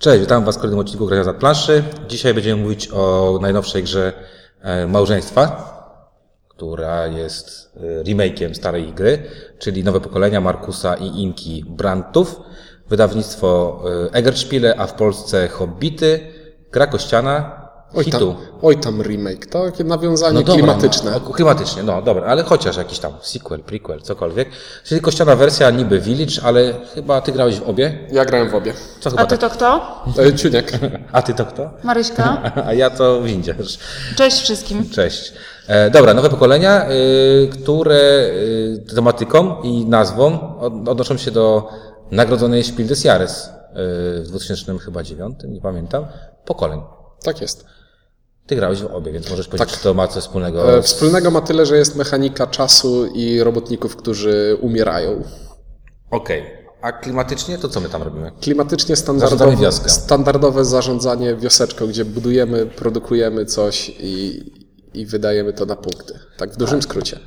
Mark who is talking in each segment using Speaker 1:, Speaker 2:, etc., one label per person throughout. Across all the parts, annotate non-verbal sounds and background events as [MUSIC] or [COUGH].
Speaker 1: Cześć, witam Was w kolejnym odcinku Grania za planszy. Dzisiaj będziemy mówić o najnowszej grze e, Małżeństwa, która jest e, remake'iem starej gry, czyli nowe pokolenia Markusa i Inki Brandtów. Wydawnictwo e, Egerspiele, a w Polsce Hobbity. Gra kościana,
Speaker 2: Oj
Speaker 1: hitu.
Speaker 2: tam, oj tam remake, to takie nawiązanie
Speaker 1: dobra,
Speaker 2: klimatyczne.
Speaker 1: No, klimatycznie, no dobra, ale chociaż jakiś tam sequel, prequel, cokolwiek. Czyli kościana wersja niby Village, ale chyba Ty grałeś w obie?
Speaker 2: Ja grałem w obie.
Speaker 1: Co chyba
Speaker 3: A ty
Speaker 1: tak?
Speaker 3: to kto?
Speaker 2: E, Ciuniek. [LAUGHS]
Speaker 1: A Ty to kto?
Speaker 3: Maryśka. [LAUGHS]
Speaker 1: A ja to Windziarz.
Speaker 3: Cześć wszystkim.
Speaker 1: Cześć. E, dobra, nowe pokolenia, y, które y, tematyką i nazwą od, odnoszą się do nagrodzonej Spiel des Jahres y, w 2009, nie pamiętam, pokoleń.
Speaker 2: Tak jest.
Speaker 1: Ty grałeś w obie, więc możesz powiedzieć, czy to ma coś wspólnego.
Speaker 2: Tak. E, Wspólnego ma tyle, że jest mechanika czasu i robotników, którzy umierają.
Speaker 1: Okej. A klimatycznie to co my tam robimy?
Speaker 2: Klimatycznie standardowe, standardowe zarządzanie wioseczką, gdzie budujemy, produkujemy coś i, i wydajemy to na punkty. Tak w dużym skrócie.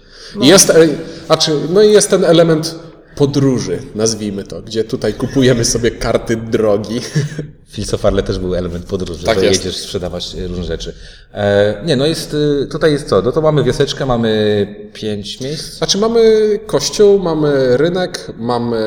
Speaker 2: I jest, e, a czy, no i jest ten element podróży, nazwijmy to, gdzie tutaj kupujemy sobie karty drogi. [LAUGHS]
Speaker 1: Filsofarle też był element podróży,
Speaker 2: Tak
Speaker 1: że
Speaker 2: jest.
Speaker 1: jedziesz sprzedawać y, różne rzeczy. E, nie, no jest, y, tutaj jest co? No to mamy wioseczkę, mamy pięć miejsc.
Speaker 2: Znaczy mamy kościół, mamy rynek, mamy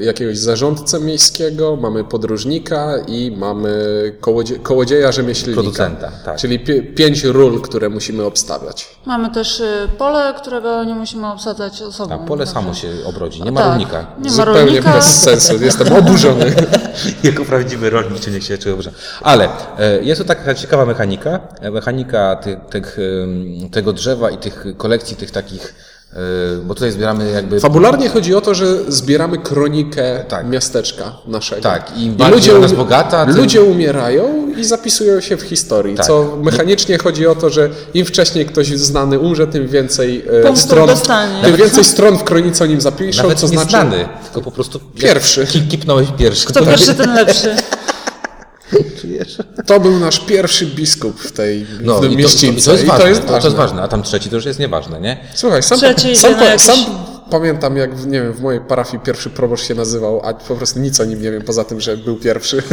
Speaker 2: e, jakiegoś zarządcę miejskiego, mamy podróżnika i mamy kołodzie kołodzieja rzemieślnika.
Speaker 1: Producenta, tak.
Speaker 2: Czyli pięć ról, które musimy obstawiać.
Speaker 3: Mamy też pole, którego nie musimy obsadzać osobą.
Speaker 1: A pole samo się obrodzi, nie ma
Speaker 3: tak.
Speaker 1: rolnika.
Speaker 3: Nie ma
Speaker 2: Zupełnie
Speaker 3: rolnika.
Speaker 2: bez sensu, jestem oburzony. [LAUGHS]
Speaker 1: jako prawdziwy rolnik się czuje oburzony. Ale e, jest to taka ciekawa mechanika, e, mechanika tych, tego drzewa i tych kolekcji, tych takich, e, bo tutaj zbieramy jakby...
Speaker 2: Fabularnie chodzi o to, że zbieramy kronikę
Speaker 1: Tak.
Speaker 2: miasteczka naszego.
Speaker 1: Tak, im bardziej ona jest
Speaker 2: umi-
Speaker 1: bogata, tym-
Speaker 2: ludzie umierają i zapisują się w historii,
Speaker 1: Tak.
Speaker 2: co mechanicznie chodzi o to, że im wcześniej ktoś znany umrze, tym więcej
Speaker 3: Punktów
Speaker 2: stron,
Speaker 3: dostanie.
Speaker 2: tym więcej stron w kronice o nim zapiszą,
Speaker 1: Nawet
Speaker 2: co
Speaker 1: nie
Speaker 2: znaczy...
Speaker 1: znany, tylko po prostu...
Speaker 2: Pierwszy.
Speaker 1: Ki, kipnąłeś pierwszy.
Speaker 3: Kto pierwszy, ten lepszy. [LAUGHS]
Speaker 2: To był nasz pierwszy biskup w tej
Speaker 1: No
Speaker 2: w tym
Speaker 1: i to, to,
Speaker 2: mieścińce.
Speaker 1: to jest
Speaker 2: I
Speaker 1: ważne,
Speaker 2: to jest
Speaker 1: to, to
Speaker 2: ważne.
Speaker 1: jest ważne, a tam trzeci to już jest nieważne, nie?
Speaker 2: Słuchaj, sam,
Speaker 3: Trzeci
Speaker 2: sam,
Speaker 3: na jakiś-
Speaker 2: sam pamiętam, jak w, nie wiem, w mojej parafii pierwszy proboszcz się nazywał, a po prostu nic o nim nie wiem, poza tym, że był pierwszy. [LAUGHS]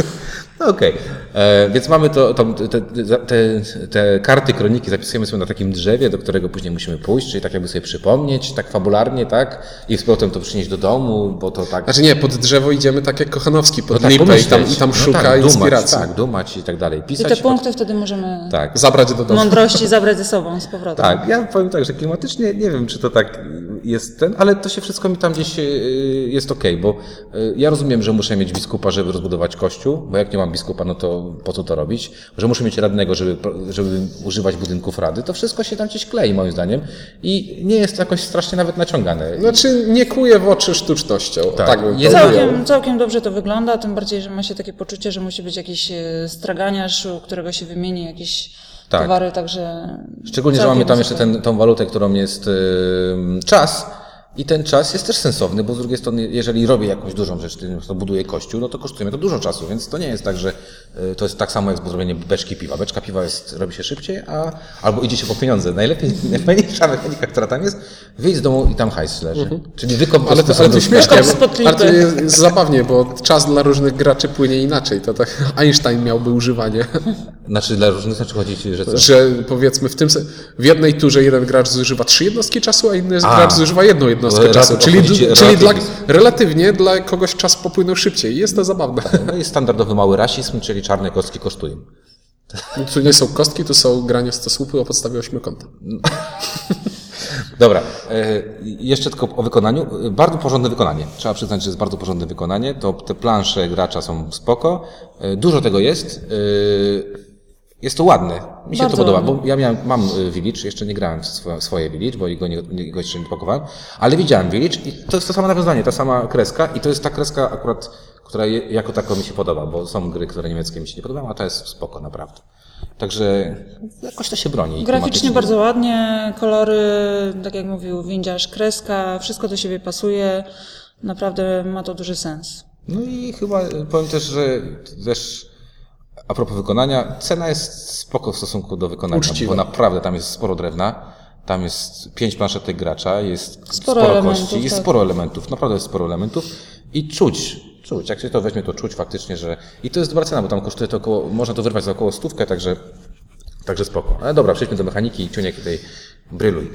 Speaker 1: No okej, E, więc mamy to, to, te, te, te karty kroniki zapisujemy sobie na takim drzewie, do którego później musimy pójść, czyli tak jakby sobie przypomnieć, tak fabularnie, tak? I z powrotem to przynieść do domu, bo to tak...
Speaker 2: Znaczy nie, pod drzewo idziemy tak jak Kochanowski, pod
Speaker 1: tak
Speaker 2: lipę i
Speaker 1: pomyśleć.
Speaker 2: tam, i tam
Speaker 1: No
Speaker 2: szuka
Speaker 1: tak,
Speaker 2: inspiracji.
Speaker 1: Dumać, tak, dumać i tak dalej.
Speaker 3: I
Speaker 1: Pisać.
Speaker 3: te punkty wtedy możemy
Speaker 1: Tak.
Speaker 2: Zabrać do domu.
Speaker 3: mądrości zabrać ze sobą z powrotem.
Speaker 1: Tak, ja powiem tak, że klimatycznie nie wiem, czy to tak jest ten, ale to się wszystko mi tam gdzieś y, jest okej, bo y, ja rozumiem, że muszę mieć biskupa, żeby rozbudować kościół, bo jak nie mam biskupa, no to po co to robić? Że muszę mieć radnego, żeby, żeby używać budynków rady. To wszystko się tam gdzieś klei, moim zdaniem, i nie jest jakoś strasznie nawet naciągane.
Speaker 2: Znaczy nie kuje w oczy sztucznością. Tak,
Speaker 1: Tak.
Speaker 2: bym
Speaker 1: Jest-.
Speaker 3: Całkiem, całkiem dobrze to wygląda, tym bardziej, że ma się takie poczucie, że musi być jakiś e, straganiarz, u którego się wymieni jakieś
Speaker 1: Tak.
Speaker 3: towary, także...
Speaker 1: Szczególnie, że mamy tam jeszcze ten, tą walutę, którą jest y, czas. I ten czas jest też sensowny, bo z drugiej strony, jeżeli robię jakąś dużą rzecz, czyli przykład buduję kościół, no to kosztuje mnie to dużo czasu, więc to nie jest tak, że y, to jest tak samo jak zrobienie beczki piwa. Beczka piwa jest, robi się szybciej, a, albo idzie się po pieniądze. Najlepiej, [LAUGHS] najfajniejsza mechanika, która tam jest, wyjdź z domu i tam hajs leży. Czyli wykop
Speaker 2: Mhm. Ale to, ale to śmiesznie, bo, ale to jest, zabawnie, bo czas dla różnych graczy płynie inaczej. To tak [LAUGHS] Einstein miałby używanie, [LAUGHS]
Speaker 1: Znaczy dla różnych znaczy chodzi ci, że co?
Speaker 2: że powiedzmy w tym w jednej turze jeden gracz zużywa trzy jednostki czasu, a inny
Speaker 1: A.
Speaker 2: gracz zużywa jedną jednostkę
Speaker 1: Bo
Speaker 2: czasu. Czyli, czyli dla, relatywnie dla kogoś czas popłynął szybciej. Jest to zabawne.
Speaker 1: No i standardowy mały rasizm, czyli czarne kostki kosztują.
Speaker 2: Tu nie są kostki, tu są granie w stosłupy o podstawie ośmiokąta. [LAUGHS]
Speaker 1: Dobra, e, jeszcze tylko o wykonaniu. E, Bardzo porządne wykonanie. Trzeba przyznać, że jest bardzo porządne wykonanie. To te plansze gracza są spoko. E, Dużo tego jest. Jest to ładne. Mi się
Speaker 3: Bardzo
Speaker 1: to podoba,
Speaker 3: ładne.
Speaker 1: bo ja miałem, mam e, Village, jeszcze nie grałem w swoje, swoje Village, bo go, nie, go jeszcze nie pakowałem, ale widziałem Village i to jest to samo nawiązanie, ta sama kreska i to jest ta kreska akurat, która je, jako tako mi się podoba, bo są gry, które niemieckie mi się nie podobają, a ta jest spoko, naprawdę. Także jakoś to się broni.
Speaker 3: Graficznie bardzo ładnie, kolory, tak jak mówił windziarz, kreska, wszystko do siebie pasuje. Naprawdę ma to duży sens.
Speaker 1: No i chyba e, powiem też, że też a propos wykonania, cena jest spoko w stosunku do wykonania,
Speaker 2: Uczciwa.
Speaker 1: bo naprawdę tam jest sporo drewna, tam jest pięć planszetek gracza, jest sporo,
Speaker 3: elementów,
Speaker 1: kości, jest
Speaker 3: tak.
Speaker 1: sporo elementów, naprawdę jest sporo elementów i czuć, czuć. Jak się to weźmie, to czuć faktycznie, że... I to jest dobra cena, bo tam kosztuje to około... Można to wyrwać za około stówkę, także... Także spoko. Ale dobra, przejdźmy do mechaniki i Ciuniek tutaj bryluj.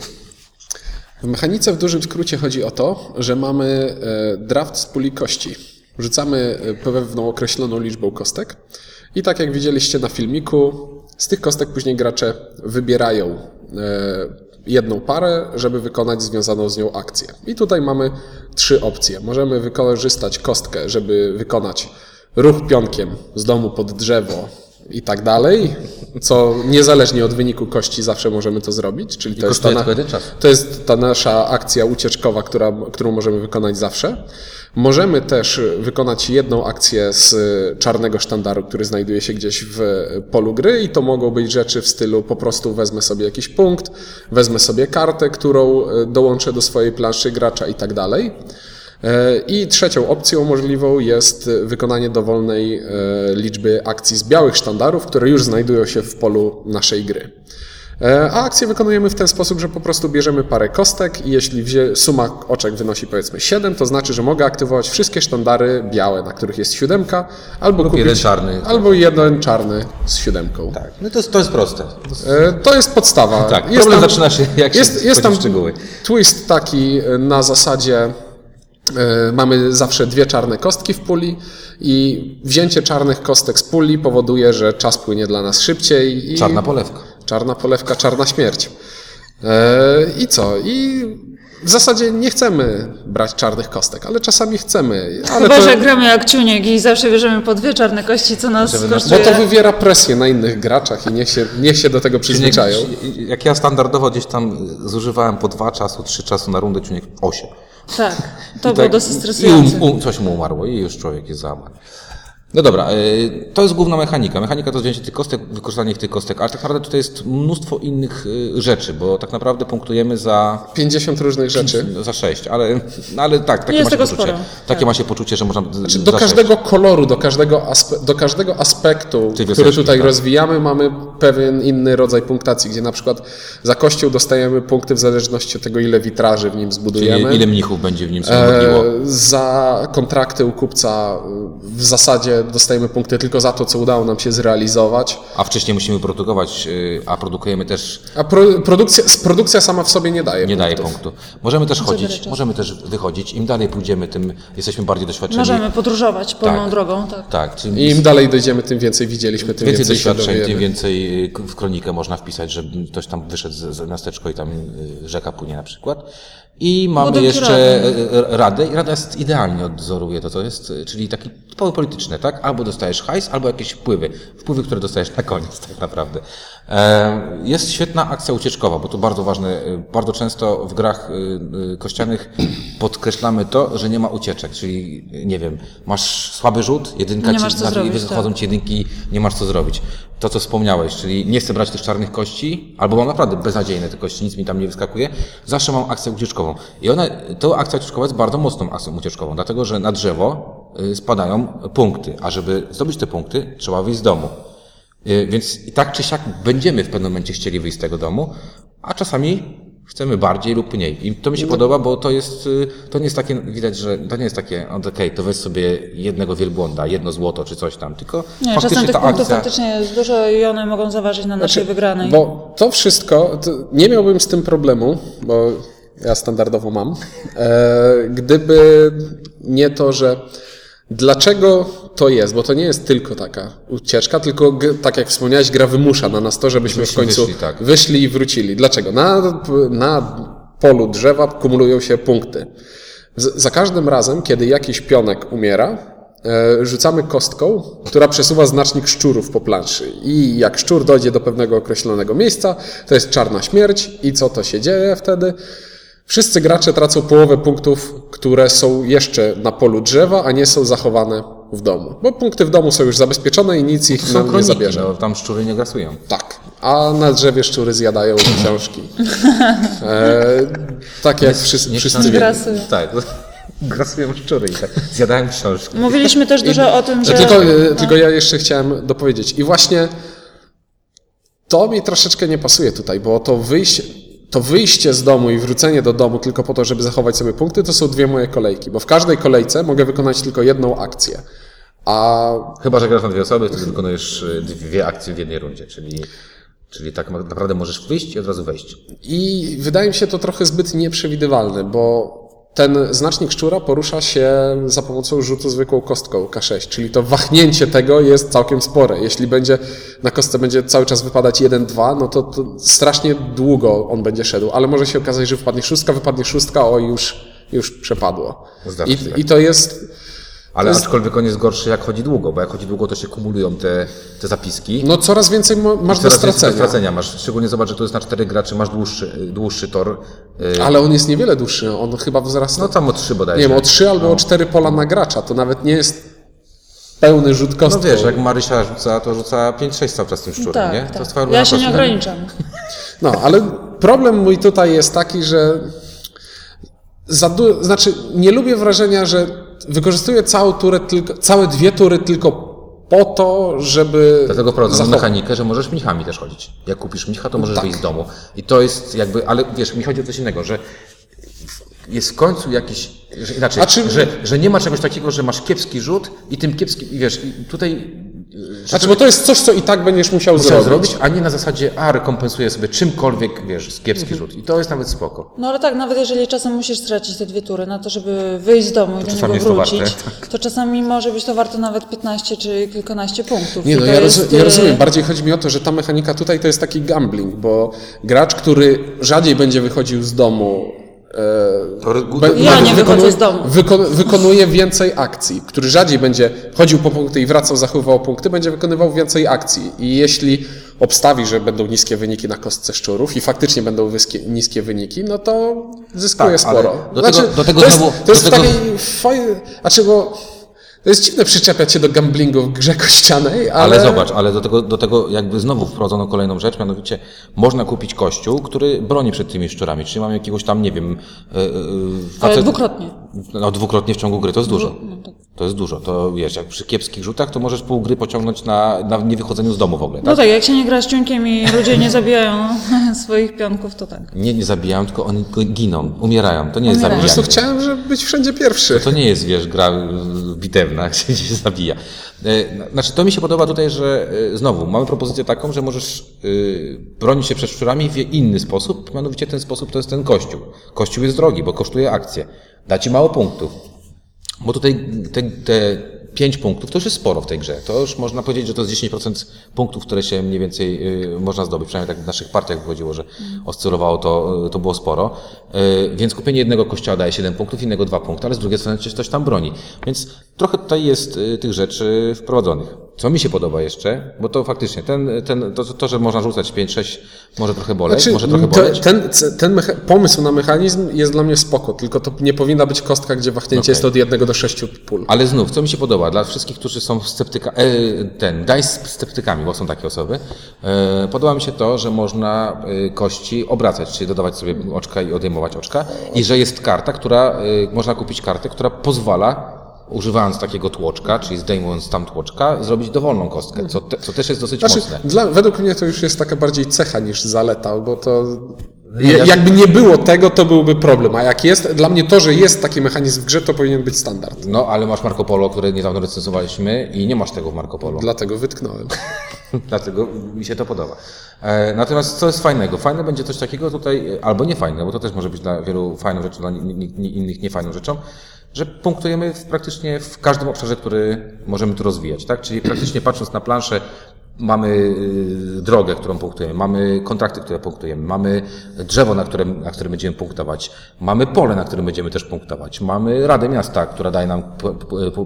Speaker 2: W mechanice w dużym skrócie chodzi o to, że mamy e, draft z puli kości. Rzucamy e, pewną określoną liczbą kostek i tak jak widzieliście na filmiku, z tych kostek później gracze wybierają e, jedną parę, żeby wykonać związaną z nią akcję. I tutaj mamy trzy opcje. Możemy wykorzystać kostkę, żeby wykonać ruch pionkiem z domu pod drzewo i tak dalej, co niezależnie od wyniku kości zawsze możemy to zrobić, czyli to jest, ta na, to jest ta nasza akcja ucieczkowa, która, którą możemy wykonać zawsze. Możemy też wykonać jedną akcję z czarnego sztandaru, który znajduje się gdzieś w polu gry i to mogą być rzeczy w stylu po prostu wezmę sobie jakiś punkt, wezmę sobie kartę, którą e, dołączę do swojej planszy gracza i tak dalej. E, I trzecią opcją możliwą jest wykonanie dowolnej e, liczby akcji z białych sztandarów, które już znajdują się w polu naszej gry. E, A akcję wykonujemy w ten sposób, że po prostu bierzemy parę kostek i jeśli suma oczek wynosi powiedzmy 7, to znaczy, że mogę aktywować wszystkie sztandary białe, na których jest siódemka, albo kupić,
Speaker 1: jeden czarny.
Speaker 2: albo jeden czarny z siódemką.
Speaker 1: Tak, no to jest, to jest proste.
Speaker 2: To jest podstawa.
Speaker 1: Tak,
Speaker 2: jest
Speaker 1: problem zaczyna się, jak się
Speaker 2: jest, jest tam twist taki na zasadzie mamy zawsze dwie czarne kostki w puli i wzięcie czarnych kostek z puli powoduje, że czas płynie dla nas szybciej. I
Speaker 1: Czarna polewka.
Speaker 2: Czarna polewka, czarna śmierć. E, I co? I w zasadzie nie chcemy brać czarnych kostek, ale czasami chcemy. Ale
Speaker 3: Chyba,
Speaker 2: to,
Speaker 3: że gramy jak ciuniek i zawsze bierzemy po dwie czarne kości, co nas
Speaker 1: Żeby nas-
Speaker 2: bo
Speaker 3: kosztuje.
Speaker 2: to wywiera presję na innych graczach i niech się, niech się do tego przyzwyczają.
Speaker 1: Ciuniek, jak ja standardowo gdzieś tam zużywałem po dwa czasu, trzy czasu na rundę, Ciuniek osiem.
Speaker 3: Tak, to
Speaker 1: I
Speaker 3: było
Speaker 1: tak-
Speaker 3: dosyć
Speaker 1: I
Speaker 3: stresujące.
Speaker 1: um, um, coś mu umarło i już człowiek jest załamany. No dobra, y, to jest główna mechanika. Mechanika to wzięcie tych kostek, wykorzystanie tych kostek, ale tak naprawdę tutaj jest mnóstwo innych y, rzeczy, bo tak naprawdę punktujemy za
Speaker 2: 50 różnych rzeczy.
Speaker 1: za sześć, ale, no ale tak, takie
Speaker 3: Jest
Speaker 1: ma się
Speaker 3: tego
Speaker 1: poczucie.
Speaker 3: sporo,
Speaker 1: Takie
Speaker 3: tak.
Speaker 1: ma się poczucie, że można
Speaker 2: Czy do
Speaker 1: za
Speaker 2: każdego koloru, do każdego, aspe, do każdego aspektu, który tutaj
Speaker 1: tak.
Speaker 2: rozwijamy, mamy pewien inny rodzaj punktacji, gdzie na przykład za kościół dostajemy punkty w zależności od tego, ile witraży w nim
Speaker 1: Czyli
Speaker 2: zbudujemy.
Speaker 1: ile mnichów będzie w nim sobie modliło.
Speaker 2: E, Za kontrakty u kupca e, w zasadzie dostajemy punkty tylko za to, co udało nam się zrealizować.
Speaker 1: A wcześniej musimy produkować, y, a produkujemy też
Speaker 2: A pro, produkcja, produkcja sama w sobie nie daje
Speaker 1: nie daje
Speaker 2: punktów.
Speaker 1: punktu. Możemy też chodzić, możemy też wychodzić. Im dalej pójdziemy, tym jesteśmy bardziej doświadczeni.
Speaker 3: Możemy podróżować pełną
Speaker 1: Tak.
Speaker 3: drogą, tak.
Speaker 1: Tak,
Speaker 2: I im dalej dojdziemy, tym więcej widzieliśmy, tym
Speaker 1: więcej
Speaker 2: więcej, się
Speaker 1: doświadczeń, tym więcej y, w kronikę można wpisać, że ktoś tam wyszedł z, z miasteczko i tam y, rzeka płynie na przykład. I mamy
Speaker 3: Budynki
Speaker 1: jeszcze y, radę i rada jest idealnie odzoruje to, co jest, y, czyli taki typowo polityczne, tak? Albo dostajesz hajs, albo jakieś wpływy. Wpływy, które dostajesz na koniec, tak naprawdę. E, Jest świetna akcja ucieczkowa, bo to bardzo ważne. Bardzo często w grach kościanych podkreślamy to, że nie ma ucieczek, czyli nie wiem, masz słaby rzut, jedynka
Speaker 3: Nie
Speaker 1: ci
Speaker 3: masz co zrobić,
Speaker 1: wychodzą
Speaker 3: tak.
Speaker 1: ci jedynki, nie masz co zrobić. To, co wspomniałeś, czyli nie chcę brać tych czarnych kości, albo mam naprawdę beznadziejne te kości, nic mi tam nie wyskakuje, zawsze mam akcję ucieczkową. I ona, to akcja ucieczkowa jest bardzo mocną akcją ucieczkową, dlatego że na drzewo y, spadają punkty, a żeby zdobyć te punkty, trzeba wyjść z domu. Y, Więc i tak czy siak będziemy w pewnym momencie chcieli wyjść z tego domu, a czasami chcemy bardziej lub mniej. I to mi się podoba, bo to jest, y, to nie jest takie, widać, że to nie jest takie, okej, to weź sobie jednego wielbłąda, jedno złoto czy coś tam, tylko
Speaker 3: Nie,
Speaker 1: faktycznie
Speaker 3: czasem tych
Speaker 1: ta
Speaker 3: punktów
Speaker 1: akcja...
Speaker 3: faktycznie jest dużo i one mogą zaważyć na naszej wygranej.
Speaker 2: Bo to wszystko, to nie miałbym z tym problemu, bo ja standardowo mam, e, gdyby nie to, że dlaczego to jest, bo to nie jest tylko taka ucieczka, tylko tak jak wspomniałeś, gra wymusza na nas to, żebyśmy w końcu
Speaker 1: wyszli, tak.
Speaker 2: wyszli i wrócili. Dlaczego? Na, na polu drzewa kumulują się punkty. Z, za każdym razem, kiedy jakiś pionek umiera, e, rzucamy kostką, która przesuwa znacznik szczurów po planszy. I jak szczur dojdzie do pewnego określonego miejsca, to jest czarna śmierć. I co to się dzieje wtedy? Wszyscy gracze tracą połowę punktów, które są jeszcze na polu drzewa, a nie są zachowane w domu. Bo punkty w domu są już zabezpieczone i nic ich nam nie zabierze.
Speaker 1: no, tam szczury nie grasują.
Speaker 2: Tak. A na drzewie szczury zjadają książki. E, tak jak wszyscy,
Speaker 1: nie
Speaker 2: wszyscy wiemy.
Speaker 1: Tak, [LAUGHS] grasują szczury i tak zjadają książki.
Speaker 3: Mówiliśmy też dużo o tym, że...
Speaker 2: Tylko, e, tylko ja jeszcze chciałem dopowiedzieć. I właśnie to mi troszeczkę nie pasuje tutaj, bo to wyjście, to wyjście z domu i wrócenie do domu tylko po to, żeby zachować sobie punkty, to są dwie moje kolejki, bo w każdej kolejce mogę wykonać tylko jedną akcję. A
Speaker 1: Chyba, że grasz na dwie osoby, wtedy wykonujesz y, dwie akcje w jednej rundzie, czyli, czyli tak naprawdę możesz wyjść i od razu wejść.
Speaker 2: I wydaje mi się to trochę zbyt nieprzewidywalne, bo ten znacznik szczura porusza się za pomocą rzutu zwykłą kostką K6, czyli to wahnięcie tego jest całkiem spore. Jeśli będzie na kostce będzie cały czas wypadać 1-2, no to, to strasznie długo on będzie szedł, ale może się okazać, że wypadnie szóstka, wypadnie szóstka, o już, już przepadło. I, I to jest,
Speaker 1: Ale aczkolwiek on jest gorszy jak chodzi długo, bo jak chodzi długo, to się kumulują te, te zapiski.
Speaker 2: no coraz więcej masz do
Speaker 1: Coraz więcej
Speaker 2: stracenia.
Speaker 1: do stracenia masz. Szczególnie zobacz, że to jest na cztery graczy, masz dłuższy, dłuższy tor. Y,
Speaker 2: Ale on jest niewiele dłuższy, on chyba wzrasta.
Speaker 1: No tam o trzy bodajże.
Speaker 2: Nie wiem, o 3 albo o 4 pola na gracza, to nawet nie jest pełny rzut
Speaker 1: No
Speaker 2: kostką.
Speaker 1: wiesz, jak Marysia rzuca, to rzuca 5-6 cały czas tym szczurem,
Speaker 3: Tak,
Speaker 1: nie?
Speaker 3: tak.
Speaker 1: To jest
Speaker 3: Ja się nie ograniczam. [LAUGHS]
Speaker 2: No, ale problem mój tutaj jest taki, że za du- znaczy nie lubię wrażenia, że wykorzystuję całą turę tylko, całe dwie tury tylko po to, żeby
Speaker 1: Dlatego prowadzono mechanikę, że możesz mnichami też chodzić. Jak kupisz mnicha, to możesz
Speaker 2: tak.
Speaker 1: wyjść z domu. I to jest jakby, ale wiesz, mi chodzi o coś innego, że jest w końcu jakiś, że inaczej,
Speaker 2: czy-
Speaker 1: że, że nie ma czegoś takiego, że masz kiepski rzut i tym kiepskim, i wiesz, i tutaj
Speaker 2: Znaczy, bo to jest coś, co i tak będziesz musiał
Speaker 1: trzeba
Speaker 2: zrobić.
Speaker 1: zrobić, a nie na zasadzie, a rekompensuję sobie czymkolwiek, wiesz, kiepski rzut. I to jest nawet spoko.
Speaker 3: No ale tak, nawet jeżeli czasem musisz stracić te dwie tury na to, żeby wyjść z domu i do niego
Speaker 1: jest to
Speaker 3: wrócić,
Speaker 1: warte,
Speaker 3: to czasami może być to warte nawet 15 czy kilkanaście punktów.
Speaker 2: Nie, no ja,
Speaker 3: jest,
Speaker 2: roz, ja
Speaker 3: e,
Speaker 2: rozumiem. Bardziej chodzi mi o to, że ta mechanika tutaj to jest taki gambling, bo gracz, który rzadziej będzie wychodził z domu. E, be-
Speaker 3: Ja nie
Speaker 2: wykonuje-
Speaker 3: wychodzę z domu.
Speaker 2: Wyko, wykonuje więcej akcji. Który rzadziej będzie chodził po punkty i wracał, zachowywał punkty, będzie wykonywał więcej akcji. I jeśli obstawi, że będą niskie wyniki na kostce szczurów i faktycznie będą wyskie, niskie wyniki, no to zyskuje
Speaker 1: Tak,
Speaker 2: sporo.
Speaker 1: do tego- do tego
Speaker 2: to jest,
Speaker 1: znowu-
Speaker 2: to jest
Speaker 1: do tego-
Speaker 2: takiej fajnej, znaczy bo to jest dziwne przyczepiać się do gamblingu w grze kościanej, ale...
Speaker 1: Ale zobacz, ale do tego, do tego jakby znowu wprowadzono kolejną rzecz, mianowicie można kupić kościół, który broni przed tymi szczurami. Czyli mamy jakiegoś tam, nie wiem, yy, yy,
Speaker 3: Ale
Speaker 1: facet-
Speaker 3: dwukrotnie.
Speaker 1: No dwukrotnie w ciągu gry, to jest dużo.
Speaker 3: no tak.
Speaker 1: To jest dużo. To wiesz, jak przy kiepskich rzutach, to możesz pół gry pociągnąć na, na niewychodzeniu z domu w ogóle.
Speaker 3: No
Speaker 1: Tak?
Speaker 3: tak, jak się nie gra z ciunkiem i ludzie nie zabijają [LAUGHS] swoich pionków, to tak.
Speaker 1: Nie, nie zabijają, tylko oni giną, umierają. To nie jest
Speaker 3: Umierają.
Speaker 2: Po prostu
Speaker 1: zabijanie.
Speaker 2: chciałem, żeby być wszędzie pierwszy.
Speaker 1: To nie jest, wiesz, gra bitewna, [LAUGHS] gdzie się zabija. E, Znaczy, to mi się podoba tutaj, że e, znowu mamy propozycję taką, że możesz y, bronić się przed szczurami w inny sposób, mianowicie ten sposób to jest ten kościół. Kościół jest drogi, bo kosztuje akcję. Da ci mało punktów. Bo tutaj te, te 5 punktów to już jest sporo w tej grze. To już można powiedzieć, że to jest 10% punktów, które się mniej więcej y, można zdobyć. Przynajmniej tak w naszych partiach wychodziło, że oscylowało to, y, to było sporo. Y, więc kupienie jednego kościoła daje 7 punktów, innego 2 punkty, ale z drugiej strony coś tam broni. Więc trochę tutaj jest y, tych rzeczy wprowadzonych. Co mi się podoba jeszcze, bo to faktycznie, ten, ten, to, to, że można rzucać 5-6 może trochę boleć,
Speaker 2: Znaczy,
Speaker 1: może trochę boleć.
Speaker 2: ten ten pomysł na mechanizm jest dla mnie spoko, tylko to nie powinna być kostka, gdzie wahnięcie jest od jednego do sześciu pól.
Speaker 1: Ale znów, co mi się podoba, dla wszystkich, którzy są sceptyka, e, ten, daj z sceptykami, bo są takie osoby, e, podoba mi się to, że można e, kości obracać, czyli dodawać sobie oczka i odejmować oczka i że jest karta, która, e, można kupić kartę, która pozwala używając takiego tłoczka, czyli zdejmując tam tłoczka, zrobić dowolną kostkę, co, te, co też jest dosyć
Speaker 2: Znaczy,
Speaker 1: mocne.
Speaker 2: dla, według mnie to już jest taka bardziej cecha niż zaleta, bo to
Speaker 1: Nie, ja-
Speaker 2: jakby nie było tego, to byłby problem. A jak jest, dla mnie to, że jest taki mechanizm w grze, to powinien być standard.
Speaker 1: No, ale masz Marco Polo, które niedawno recenzowaliśmy i nie masz tego w Marco Polo.
Speaker 2: Dlatego wytknąłem. [LAUGHS]
Speaker 1: Dlatego mi się to podoba. E, natomiast co jest fajnego? Fajne będzie coś takiego tutaj, e, albo niefajne, bo to też może być dla wielu fajną rzeczą, dla innych niefajną rzeczą, że punktujemy w, praktycznie w każdym obszarze, który możemy tu rozwijać, tak? Czyli praktycznie patrząc na planszę, mamy y, drogę, którą punktujemy, mamy kontrakty, które punktujemy, mamy drzewo, na którym, na którym będziemy punktować, mamy pole, na którym będziemy też punktować, mamy Radę Miasta, która daje nam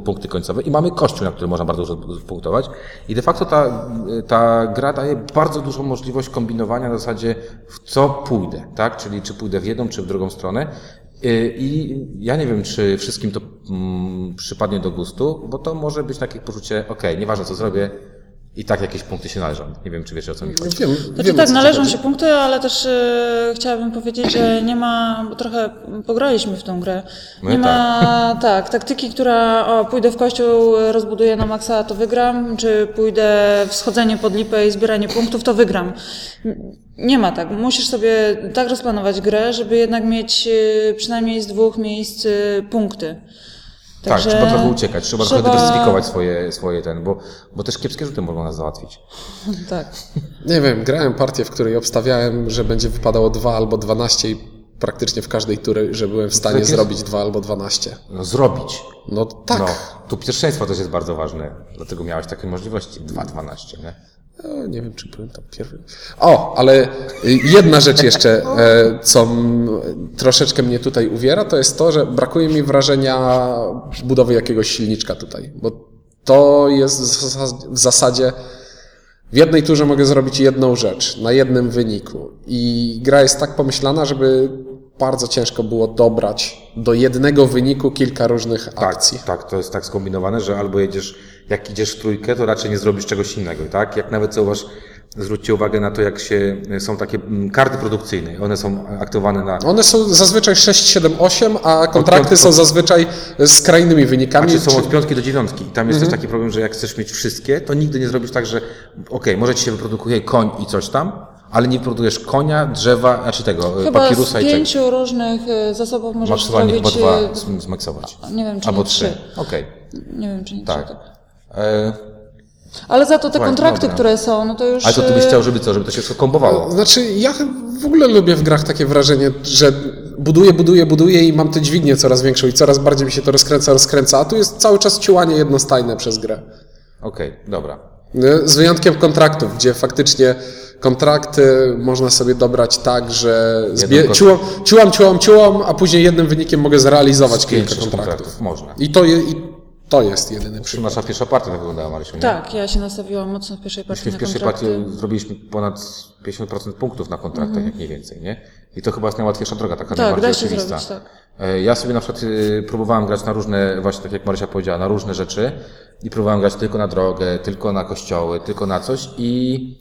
Speaker 1: punkty końcowe i mamy kościół, na którym można bardzo dużo punktować. I de facto ta, ta gra daje bardzo dużą możliwość kombinowania na zasadzie w co pójdę, tak? Czyli czy pójdę w jedną, czy w drugą stronę. Y, I ja nie wiem, czy wszystkim to mm, przypadnie do gustu, bo to może być takie poczucie, okej, nieważne co zrobię, i tak jakieś punkty się należą. Nie wiem, czy wiecie o co mi chodzi.
Speaker 2: Wiem,
Speaker 3: Znaczy
Speaker 2: wiemy,
Speaker 3: tak, należą
Speaker 2: chodzi.
Speaker 3: się punkty, ale też e, chciałabym powiedzieć, że nie ma, bo trochę pograliśmy w tą grę,
Speaker 1: My
Speaker 3: nie ma [LAUGHS] tak, taktyki, która o, pójdę w kościół, rozbuduję na maksa, to wygram, czy pójdę w schodzenie pod lipę i zbieranie punktów, to wygram. Nie ma tak. Musisz sobie tak rozplanować grę, żeby jednak mieć e, przynajmniej z dwóch miejsc e,
Speaker 1: Tak,
Speaker 3: Także
Speaker 1: trzeba trochę uciekać, trzeba, trochę
Speaker 3: trzeba-
Speaker 1: dywersyfikować swoje, swoje ten, bo, bo też kiepskie rzuty mogą nas załatwić. [LAUGHS]
Speaker 3: Tak.
Speaker 2: Nie wiem, grałem partię, w której obstawiałem, że będzie wypadało 2 albo 12 i praktycznie w każdej tury, że byłem w stanie
Speaker 1: tak jest.
Speaker 2: zrobić 2 albo 12.
Speaker 1: No zrobić.
Speaker 2: No tak.
Speaker 1: No, tu pierwszeństwo też jest bardzo ważne, dlatego miałeś takie możliwości. 2-12, nie?
Speaker 2: No, nie wiem, czy byłem tam pierwszy. O, ale jedna rzecz jeszcze, e, co troszeczkę mnie tutaj uwiera, to jest to, że brakuje mi wrażenia budowy jakiegoś silniczka tutaj, bo to jest w zasadzie w jednej turze mogę zrobić jedną rzecz, na jednym wyniku. I gra jest tak pomyślana, żeby bardzo ciężko było dobrać do jednego wyniku kilka różnych akcji.
Speaker 1: Tak, tak, to jest tak skombinowane, że albo jedziesz, jak idziesz w trójkę, to raczej nie zrobisz czegoś innego, tak? Jak nawet zauważ, zwróćcie uwagę na to, jak się, są takie mm, karty produkcyjne, one są aktywowane na,
Speaker 2: One są zazwyczaj 6, 7, 8, a kontrakty
Speaker 1: Od-
Speaker 2: są zazwyczaj z skrajnymi wynikami.
Speaker 1: Znaczy są od piątki do dziewiątki. I tam jest też taki problem, że jak chcesz mieć wszystkie, to nigdy nie zrobisz tak, że okej, może ci się wyprodukuje koń i coś tam, ale nie wyprodukujesz konia, drzewa, znaczy tego,
Speaker 3: Chyba z
Speaker 1: papirusa i czego.
Speaker 3: pięciu różnych e, zasobów możesz
Speaker 1: Maksymalnie chyba
Speaker 3: zrobić...
Speaker 1: dwa
Speaker 3: e,
Speaker 1: zm- zmaksować.
Speaker 3: Nie wiem, czy
Speaker 1: Albo
Speaker 3: nie
Speaker 1: trzy. Okej,
Speaker 3: Nie wiem, czy nie
Speaker 1: tak.
Speaker 3: trzy.
Speaker 1: E,
Speaker 3: Ale za to te kontrakty,
Speaker 1: dobra.
Speaker 3: które są, no to już...
Speaker 1: ale to ty byś
Speaker 3: e,
Speaker 1: chciał, żeby co, żeby to się wszystko kombowało.
Speaker 2: Znaczy, ja w ogóle lubię w grach takie wrażenie, że buduję, buduję, buduję i mam tę dźwignię coraz większą i coraz bardziej mi się to rozkręca, rozkręca, a tu jest cały czas ciłanie jednostajne przez grę.
Speaker 1: Okej, dobra.
Speaker 2: Nie? Z wyjątkiem kontraktów, gdzie faktycznie kontrakty można sobie dobrać tak, że zbie- ciułam, ciułam, ciułam, ciułam, a później jednym wynikiem mogę zrealizować kilka
Speaker 1: Pięć
Speaker 2: kontraktów.
Speaker 1: kontraktów. Można.
Speaker 2: I to, je, I to jest jedyny
Speaker 1: Czy
Speaker 2: przykład.
Speaker 1: nasza pierwsza partia tak wyglądała, Marysiu? nie?
Speaker 3: Tak, ja się nastawiłam mocno w pierwszej partii
Speaker 1: Myśmy w pierwszej
Speaker 3: kontrakty.
Speaker 1: partii zrobiliśmy ponad 50% punktów na kontraktach,
Speaker 3: Mhm.
Speaker 1: jak mniej więcej, nie? I to chyba jest najłatwiejsza droga, taka
Speaker 3: Tak,
Speaker 1: najbardziej oczywista.
Speaker 3: zrobić, tak.
Speaker 1: E, Ja sobie na przykład y, próbowałem grać na różne, właśnie tak jak Marysia powiedziała, na różne rzeczy i próbowałem grać tylko na drogę, tylko na kościoły, tylko na coś i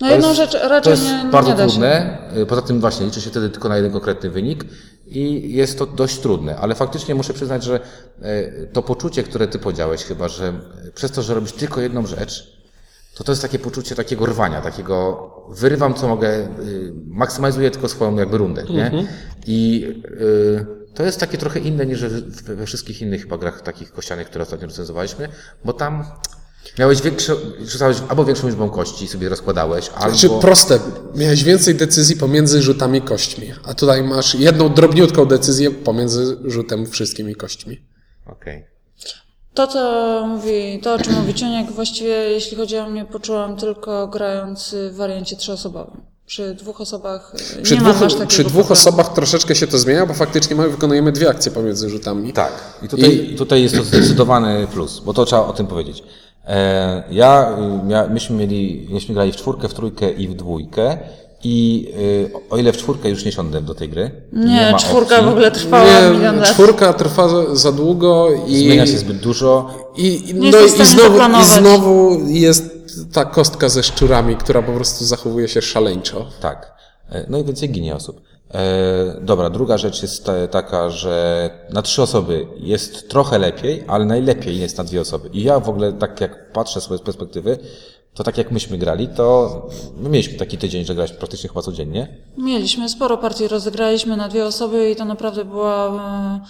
Speaker 3: No
Speaker 1: to
Speaker 3: jedną
Speaker 1: jest,
Speaker 3: rzecz
Speaker 1: to
Speaker 3: raczej
Speaker 1: jest
Speaker 3: nie,
Speaker 1: bardzo
Speaker 3: nie da się.
Speaker 1: trudne. Y, Poza tym właśnie liczy się wtedy tylko na jeden konkretny wynik i jest to dość trudne, ale faktycznie muszę przyznać, że y, to poczucie, które ty powiedziałeś chyba, że przez to, że robisz tylko jedną rzecz, to to jest takie poczucie takiego rwania, takiego wyrywam co mogę, y, maksymalizuję tylko swoją jakby rundę, nie? I y, to jest takie trochę inne niż we, wszystkich innych chyba grach takich kościanych, które ostatnio recenzowaliśmy, bo tam miałeś większe, rzucałeś albo większą liczbą kości sobie rozkładałeś, albo...
Speaker 2: Znaczy proste, miałeś więcej decyzji pomiędzy rzutami kośćmi, a tutaj masz jedną drobniutką decyzję pomiędzy rzutem wszystkimi kośćmi.
Speaker 1: Okej.
Speaker 3: To, co mówi, to o czym mówi Ciuniek, właściwie jeśli chodzi o mnie, poczułam tylko grając w wariancie trzyosobowym. Przy dwóch osobach e,
Speaker 2: Przy
Speaker 3: nie
Speaker 2: dwóch,
Speaker 3: mam aż takiego
Speaker 2: przy dwóch
Speaker 3: problemu.
Speaker 2: osobach troszeczkę się to zmienia, bo faktycznie my wykonujemy dwie akcje pomiędzy rzutami.
Speaker 1: Tak. I tutaj,
Speaker 2: I-
Speaker 1: tutaj jest to zdecydowany plus, bo to trzeba o tym powiedzieć. E, ja, mia, myśmy mieli, myśmy grali w czwórkę, w trójkę i w dwójkę i y, o ile w czwórkę już nie siądę do tej gry.
Speaker 3: Nie,
Speaker 1: ma
Speaker 3: czwórka
Speaker 1: opcji,
Speaker 3: w ogóle trwała milion
Speaker 2: Nie,
Speaker 3: lat.
Speaker 2: czwórka trwa za, za długo i,
Speaker 1: Zmienia się zbyt dużo.
Speaker 2: i, i,
Speaker 3: Nie
Speaker 2: no, i, znowu, i znowu jest ta kostka ze szczurami, która po prostu zachowuje się szaleńczo.
Speaker 1: Tak. E, No i więcej ginie osób. E, dobra, druga rzecz jest ta, taka, że na trzy osoby jest trochę lepiej, ale najlepiej jest na dwie osoby. I ja w ogóle tak jak patrzę sobie z perspektywy, to tak jak myśmy grali, to my mieliśmy taki tydzień, że graliśmy praktycznie chyba codziennie.
Speaker 3: Mieliśmy sporo partii, rozegraliśmy na dwie osoby i to naprawdę była e,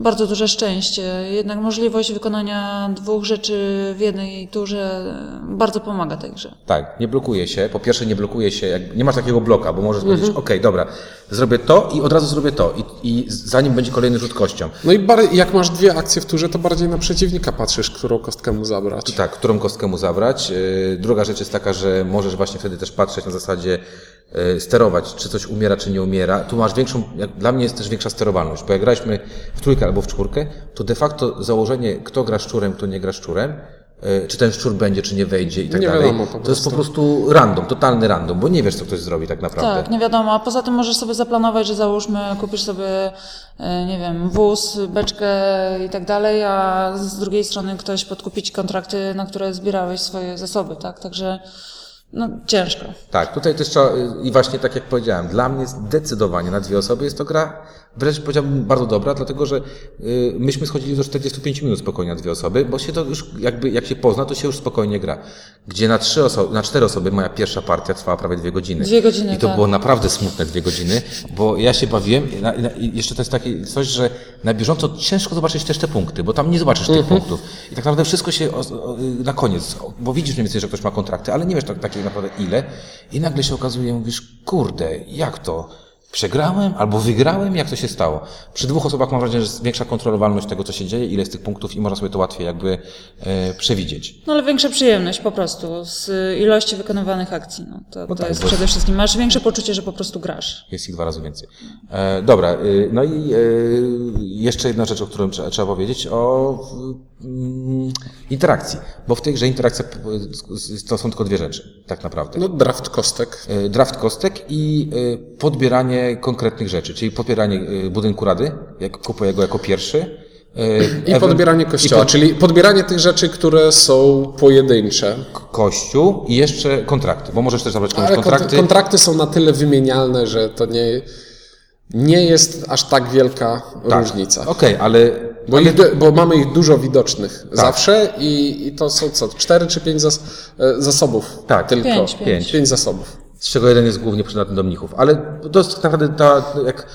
Speaker 3: bardzo duże szczęście. Jednak możliwość wykonania dwóch rzeczy w jednej turze bardzo pomaga tej grze.
Speaker 1: Tak, nie blokuje się. Po pierwsze nie blokuje się, jak, nie masz takiego bloka, bo możesz
Speaker 2: Mhm.
Speaker 1: powiedzieć, okej, dobra, zrobię to i od razu zrobię to. I, I zanim będzie kolejny rzut kością.
Speaker 2: No i bar- jak masz dwie akcje w turze, to bardziej na przeciwnika patrzysz, którą kostkę mu zabrać.
Speaker 1: Tak, którą kostkę mu zabrać. Yy, Druga rzecz jest taka, że możesz właśnie wtedy też patrzeć na zasadzie sterować, czy coś umiera, czy nie umiera. Tu masz większą, jak dla mnie jest też większa sterowalność, bo jak graliśmy w trójkę albo w czwórkę, to de facto założenie, kto gra szczurem, kto nie gra szczurem, e, czy ten szczur będzie, czy nie wejdzie i tak
Speaker 2: Nie
Speaker 1: dalej.
Speaker 2: wiadomo po
Speaker 1: to jest po
Speaker 2: prostu.
Speaker 1: random, totalny random, bo nie wiesz, co ktoś zrobi tak naprawdę.
Speaker 3: Tak, nie wiadomo. A poza tym możesz sobie zaplanować, że załóżmy, kupisz sobie, e, nie wiem, wóz, beczkę i tak dalej, a z drugiej strony ktoś podkupi ci kontrakty, na które zbierałeś swoje zasoby, tak? Także no, ciężko.
Speaker 1: Tak, tutaj też trzeba, i właśnie tak jak powiedziałem, dla mnie zdecydowanie na dwie osoby jest to gra, wręcz powiedziałbym bardzo dobra, dlatego że y, myśmy schodzili do 45 minut spokojnie na dwie osoby, bo się to już jakby, jak się pozna, to się już spokojnie gra. Gdzie na trzy osoby, na cztery osoby moja pierwsza partia trwała prawie dwie godziny.
Speaker 3: Dwie godziny,
Speaker 1: I to
Speaker 3: tak.
Speaker 1: było naprawdę smutne dwie godziny, bo ja się bawiłem i, na, i, na, i jeszcze to jest takie coś, że na bieżąco ciężko zobaczyć też te punkty, bo tam nie zobaczysz tych punktów. I tak naprawdę wszystko się o, o, na koniec, bo widzisz mniej więcej, że ktoś ma kontrakty, ale nie wiesz tak, takiej naprawdę ile. I nagle się okazuje, mówisz, kurde, jak to? Przegrałem albo wygrałem? Jak to się stało? Przy dwóch osobach mam wrażenie, że jest większa kontrolowalność tego, co się dzieje, ile jest tych punktów i można sobie to łatwiej jakby e, przewidzieć.
Speaker 3: No ale większa przyjemność po prostu z ilości wykonywanych akcji. No, to, to
Speaker 1: tak,
Speaker 3: jest
Speaker 1: bo-
Speaker 3: przede wszystkim. Masz większe poczucie, że po prostu grasz.
Speaker 1: Jest ich dwa razy więcej. E, dobra, y, no i y, jeszcze jedna rzecz, o którą trzeba, trzeba powiedzieć, o mm, interakcji. Bo w tej grze interakcja s- to są tylko dwie rzeczy, tak naprawdę.
Speaker 2: No, draft kostek.
Speaker 1: E, Draft kostek i e, konkretnych rzeczy, czyli podbieranie e, budynku rady, jak kupuję go jako pierwszy. e,
Speaker 2: I
Speaker 1: ewen-
Speaker 2: podbieranie kościoła,
Speaker 1: i pod-
Speaker 2: czyli podbieranie tych rzeczy, które są pojedyncze.
Speaker 1: kościół i jeszcze kontrakty, bo możesz też zabrać komuś
Speaker 2: Ale
Speaker 1: kontrakty.
Speaker 2: kontrakty. są na tyle wymienialne, że to nie, nie jest aż tak wielka
Speaker 1: Tak.
Speaker 2: różnica.
Speaker 1: Okej, ale,
Speaker 2: Bo, ich, bo mamy ich dużo widocznych
Speaker 1: Tak.
Speaker 2: zawsze i, i to są co, cztery czy pięć zas, e, zasobów
Speaker 1: Tak.
Speaker 2: tylko.
Speaker 3: Pięć, pięć.
Speaker 2: pięć zasobów.
Speaker 1: Z czego jeden jest głównie przydatny do mnichów. Ale to jest tak naprawdę ta, jak,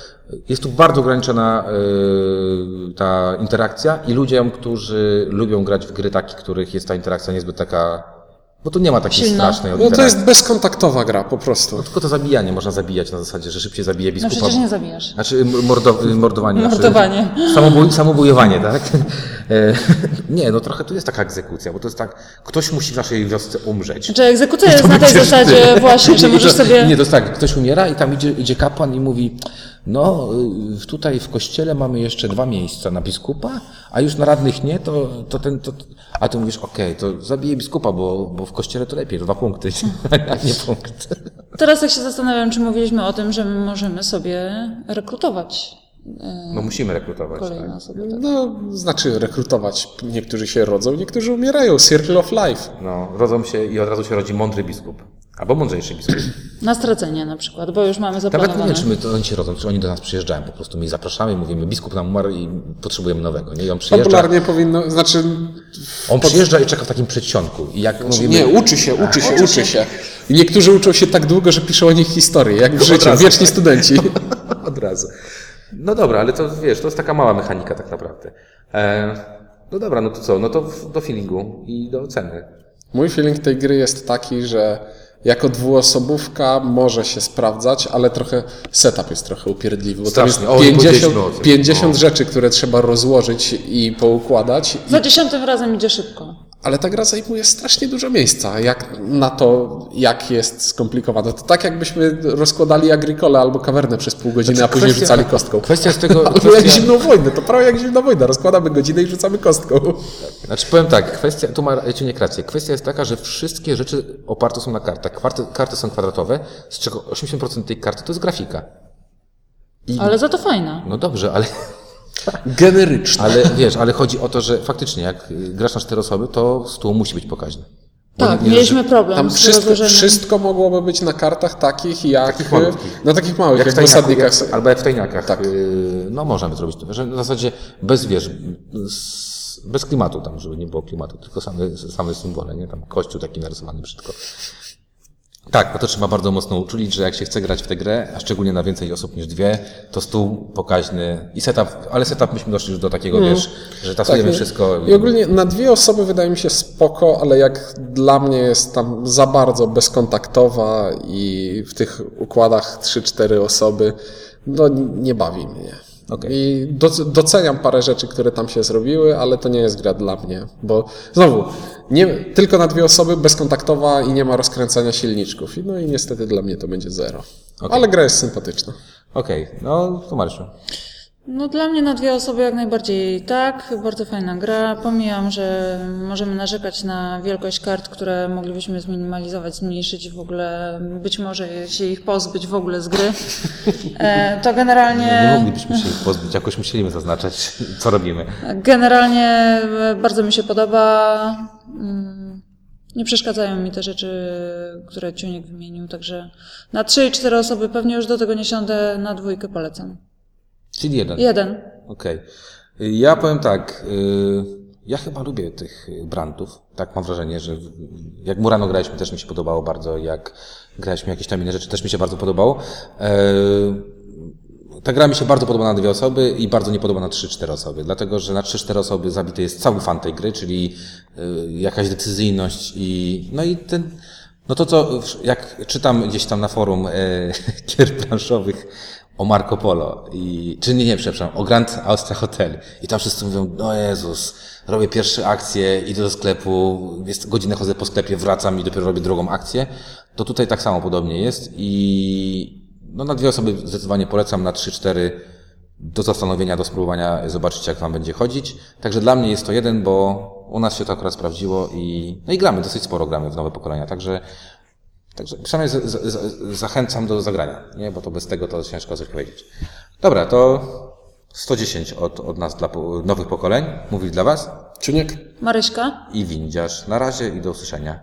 Speaker 1: jest tu bardzo ograniczona e, ta interakcja i ludziom, którzy lubią grać w gry takie, których jest ta interakcja niezbyt taka, bo tu nie ma takiej
Speaker 3: Silna.
Speaker 1: strasznej
Speaker 2: No to jest bezkontaktowa gra po prostu.
Speaker 1: Tylko to zabijanie można zabijać na zasadzie, że szybciej zabije
Speaker 3: No
Speaker 1: biskupa.
Speaker 3: przecież nie zabijasz.
Speaker 1: Znaczy mordo, mordowanie.
Speaker 3: Mordowanie. [LAUGHS]
Speaker 1: Znaczy, samobuj, samobujowanie, tak? [LAUGHS] E, [LAUGHS] nie, no trochę tu jest taka egzekucja, bo to jest tak, ktoś musi w naszej wiosce umrzeć.
Speaker 3: Znaczy egzekucja jest na tej zasadzie
Speaker 1: ty.
Speaker 3: właśnie, że możesz sobie...
Speaker 1: Nie, to jest tak, ktoś umiera i tam idzie, idzie kapłan i mówi, no y, tutaj w kościele mamy jeszcze dwa miejsca na biskupa, a już na radnych nie, to, to ten, to, a ty mówisz, okej, to zabiję biskupa, bo, bo w kościele to lepiej, dwa punkty, [LAUGHS] a nie punkt. [LAUGHS]
Speaker 3: Teraz tak się zastanawiam, czy mówiliśmy o tym, że my możemy sobie rekrutować
Speaker 1: No musimy rekrutować.
Speaker 3: kolejne
Speaker 1: Tak.
Speaker 3: osoby. Tak.
Speaker 2: No, znaczy rekrutować. Niektórzy się rodzą, niektórzy umierają. Circle of life.
Speaker 1: No, rodzą się i od razu się rodzi mądry biskup. Albo mądrzejszy biskup.
Speaker 3: Na stracenie na przykład, bo już mamy
Speaker 1: Nawet nie
Speaker 3: zaplanowane.
Speaker 1: wiem, czy my to oni się rodzą, czy oni do nas przyjeżdżają po prostu. My zapraszamy, mówimy, biskup nam umarł i potrzebujemy nowego. Nie? I on przyjeżdża,
Speaker 2: Popularnie powinno, znaczy
Speaker 1: on przyjeżdża i czeka w takim przedsionku. I jak mówimy,
Speaker 2: Nie, uczy się, uczy się, uczy się. I niektórzy uczą się tak długo, że piszą o nich historię, jak w życiu,
Speaker 1: razu.
Speaker 2: wieczni studenci. [LAUGHS]
Speaker 1: od razu. No dobra, ale to wiesz, to jest taka mała mechanika tak naprawdę. E, no dobra, no to co? No to w- do feelingu i do ceny.
Speaker 2: Mój feeling tej gry jest taki, że jako dwuosobówka może się sprawdzać, ale trochę setup jest trochę upierdliwy, bo tam jest
Speaker 1: Strasznie. O,
Speaker 2: 50,
Speaker 1: powiedzieliśmy o tym.
Speaker 2: 50
Speaker 1: O.
Speaker 2: rzeczy, które trzeba rozłożyć i poukładać.
Speaker 3: Za dziesiątym razem idzie szybko.
Speaker 2: Ale ta gra zajmuje strasznie dużo miejsca, jak na to, jak jest skomplikowana. To tak jakbyśmy rozkładali Agricole albo kawernę przez pół godziny, a później
Speaker 1: Kwestia-
Speaker 2: rzucali kostką.
Speaker 1: Kwestia z tego... [LAUGHS]
Speaker 2: Albo jak
Speaker 1: kwestia,
Speaker 2: zimną wojnę, to prawie jak zimna wojna. Rozkładamy godzinę i rzucamy kostką.
Speaker 1: Znaczy powiem tak, kwestia, tu ma Ciuniek rację, kwestia jest taka, że wszystkie rzeczy oparte są na kartach. Karty, karty są kwadratowe, z czego 80% tej karty to jest grafika. I,
Speaker 3: Ale za to fajna.
Speaker 1: No dobrze, ale,
Speaker 2: Generyczne.
Speaker 1: ale wiesz, ale chodzi o to, że faktycznie jak grasz na cztery osoby, to stół musi być pokaźny. Bo
Speaker 3: Tak,
Speaker 1: nie- nie-
Speaker 3: mieliśmy problem
Speaker 2: Tam
Speaker 3: z
Speaker 2: wszystko, wszystko mogłoby być na kartach takich jak...
Speaker 1: Takich malutkich.
Speaker 2: No takich małych, jak,
Speaker 1: Jak w
Speaker 2: w
Speaker 1: jak, albo jak w tajniakach.
Speaker 2: Tak.
Speaker 1: y, no możemy zrobić to, że na zasadzie bez, wiesz, z, bez klimatu tam, żeby nie było klimatu, tylko same, same symbole, nie? Tam kościół taki narysowany brzydko. Tak, bo to trzeba bardzo mocno uczulić, że jak się chce grać w tę grę, a szczególnie na więcej osób niż dwie, to stół pokaźny i setup, ale setup myśmy doszli już do takiego, wiesz, że tasujemy
Speaker 2: Tak,
Speaker 1: wszystko.
Speaker 2: I ogólnie na dwie osoby wydaje mi się spoko, ale jak dla mnie jest tam za bardzo bezkontaktowa i w tych układach 3-4 osoby, no nie bawi mnie.
Speaker 1: Okej.
Speaker 2: I doc- doceniam parę rzeczy, które tam się zrobiły, ale to nie jest gra dla mnie, bo znowu, nie, tylko na dwie osoby, bezkontaktowa i nie ma rozkręcania silniczków. No i niestety dla mnie to będzie zero.
Speaker 1: Okej.
Speaker 2: Ale gra jest sympatyczna.
Speaker 1: Okej, no to Marszu.
Speaker 3: No dla mnie na dwie osoby jak najbardziej tak, bardzo fajna gra. Pomijam, że możemy narzekać na wielkość kart, które moglibyśmy zminimalizować, zmniejszyć w ogóle, być może się ich pozbyć w ogóle z gry. E, To
Speaker 1: Nie
Speaker 3: generalnie,
Speaker 1: moglibyśmy się ich pozbyć, jakoś musieliśmy zaznaczać, co robimy.
Speaker 3: generalnie e, bardzo mi się podoba. Mm, Nie przeszkadzają mi te rzeczy, które Ciuniek wymienił, także na trzy i cztery osoby pewnie już do tego nie siądę, na dwójkę polecam.
Speaker 1: Czyli jeden.
Speaker 3: Jeden.
Speaker 1: Okej. Ja powiem tak. y, Ja chyba lubię tych brandów. Tak mam wrażenie, że jak Murano graliśmy, też mi się podobało bardzo. Jak graliśmy jakieś tam inne rzeczy, też mi się bardzo podobało. E, Ta gra mi się bardzo podoba na dwie osoby i bardzo nie podoba na 3-4 osoby, dlatego że na 3-4 osoby zabity jest cały fan tej gry, czyli y, jakaś decyzyjność i no i ten, no to co, jak czytam gdzieś tam na forum e, [LAUGHS] gier planszowych o Marco Polo i, czy nie, nie, przepraszam, o Grand Austria Hotel i tam wszyscy mówią, o Jezus, robię pierwsze akcje, idę do sklepu, jest godzinę chodzę po sklepie, wracam i dopiero robię drugą akcję, to tutaj tak samo podobnie jest i no na dwie osoby zdecydowanie polecam, na trzy, cztery do zastanowienia, do spróbowania, zobaczyć jak wam będzie chodzić. Także dla mnie jest to jeden, bo u nas się to akurat sprawdziło i, no i gramy, dosyć sporo gramy w nowe pokolenia, także, także przynajmniej z, z, z, zachęcam do zagrania, nie? bo to bez tego to ciężko coś powiedzieć. Dobra, to 110 od, od nas dla po, nowych pokoleń, mówi dla was
Speaker 2: Czuniek?
Speaker 3: Maryśka?
Speaker 1: i windziarz. Na razie i do usłyszenia.